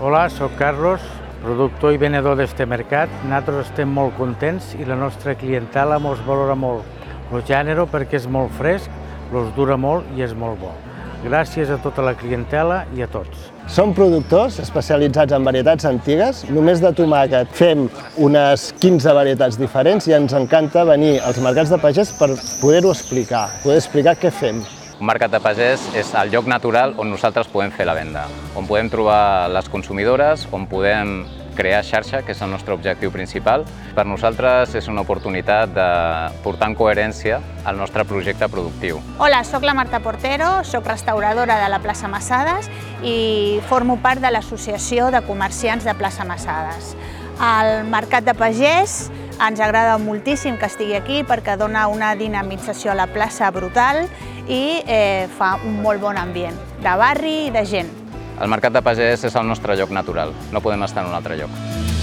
Hola, sóc Carlos, productor i venedor d'este mercat. Nosaltres estem molt contents i la nostra clientela mos valora molt el gènere perquè és molt fresc, los dura molt i és molt bo. Gràcies a tota la clientela i a tots. Som productors especialitzats en varietats antigues. Només de tomàquet fem unes 15 varietats diferents i ens encanta venir als mercats de pagès per poder-ho explicar, poder explicar què fem. Un mercat de pagès és el lloc natural on nosaltres podem fer la venda, on podem trobar les consumidores, on podem crear xarxa, que és el nostre objectiu principal. Per nosaltres és una oportunitat de portar en coherència el nostre projecte productiu. Hola, sóc la Marta Portero, sóc restauradora de la plaça Massades i formo part de l'Associació de Comerciants de plaça Massades. El Mercat de Pagès ens agrada moltíssim que estigui aquí perquè dona una dinamització a la plaça brutal i eh, fa un molt bon ambient, de barri i de gent. El Mercat de Pagès és el nostre lloc natural, no podem estar en un altre lloc.